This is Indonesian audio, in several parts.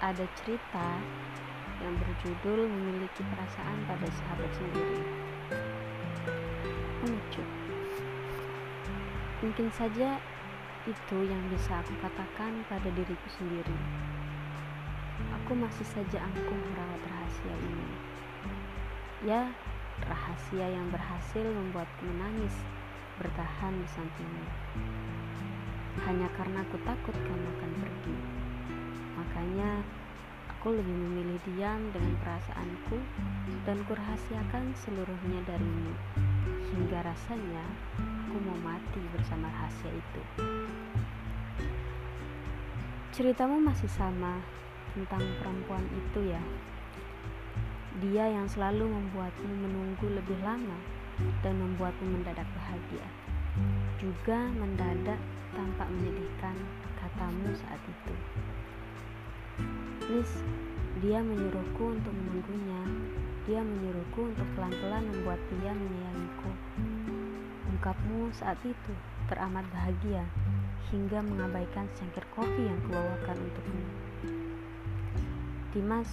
ada cerita yang berjudul memiliki perasaan pada sahabat sendiri. Pengecut. Mungkin saja itu yang bisa aku katakan pada diriku sendiri. Aku masih saja angkuh merawat rahasia ini. Ya, rahasia yang berhasil membuatku menangis bertahan di sampingmu. Hanya karena aku takut kamu akan pergi. Makanya aku lebih memilih diam dengan perasaanku dan kurahasiakan seluruhnya darimu. Hingga rasanya aku mau mati bersama rahasia itu. Ceritamu masih sama tentang perempuan itu ya. Dia yang selalu membuatmu menunggu lebih lama dan membuatmu mendadak bahagia. Juga mendadak tampak menyedihkan katamu saat itu. Nis, dia menyuruhku untuk menunggunya. Dia menyuruhku untuk pelan-pelan membuat dia menyayangiku. Ungkapmu saat itu teramat bahagia hingga mengabaikan secangkir kopi yang kubawakan untukmu. Dimas,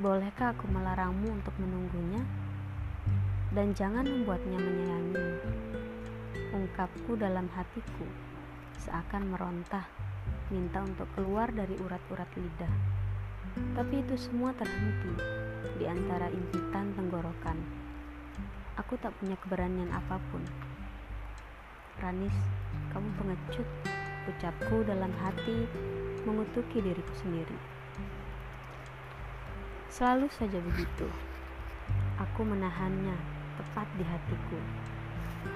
bolehkah aku melarangmu untuk menunggunya? Dan jangan membuatnya menyayangimu. Ungkapku dalam hatiku seakan merontah, minta untuk keluar dari urat-urat lidah. Tapi itu semua terhenti di antara impitan tenggorokan. Aku tak punya keberanian apa pun. Ranis, kamu pengecut, ucapku dalam hati mengutuki diriku sendiri. Selalu saja begitu. Aku menahannya tepat di hatiku.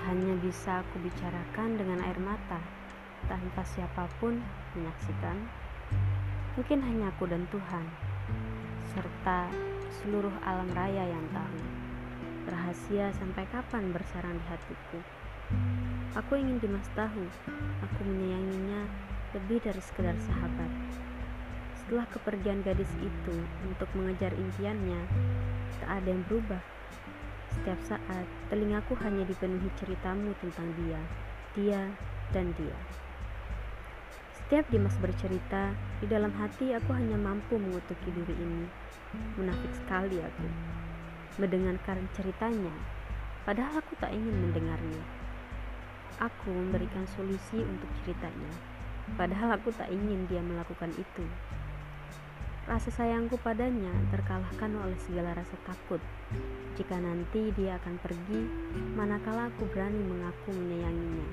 Hanya bisa aku bicarakan dengan air mata tanpa siapa pun menyaksikan. Mungkin hanya aku dan Tuhan serta seluruh alam raya yang tahu. Rahasia sampai kapan bersarang di hatiku. Aku ingin Dimas tahu, aku menyayanginya lebih dari sekedar sahabat. Setelah kepergian gadis itu untuk mengejar impiannya, tak ada yang berubah. Setiap saat, telingaku hanya dipenuhi ceritamu tentang dia, dia, dan dia. Setiap Dimas bercerita, di dalam hati aku hanya mampu mengutuki diri ini. Munafik sekali aku. Mendengarkan ceritanya, padahal aku tak ingin mendengarnya. Aku memberikan solusi untuk ceritanya, padahal aku tak ingin dia melakukan itu. Rasa sayangku padanya terkalahkan oleh segala rasa takut. Jika nanti dia akan pergi, manakala aku berani mengaku menyayanginya.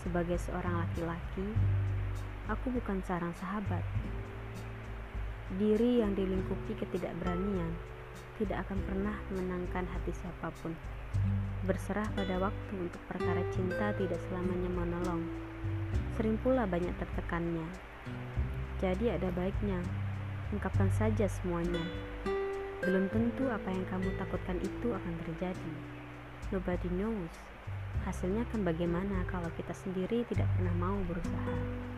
Sebagai seorang laki-laki, aku bukan seorang sahabat. Diri yang dilingkupi ketidakberanian tidak akan pernah menangkan hati siapa pun. Berserah pada waktu untuk perkara cinta tidak selamanya menolong. Sering pula banyak tertekannya. Jadi ada baiknya, ungkapkan saja semuanya. Belum tentu apa yang kamu takutkan itu akan terjadi. Nobody knows. Hasilnya akan bagaimana kalau kita sendiri tidak pernah mau berusaha.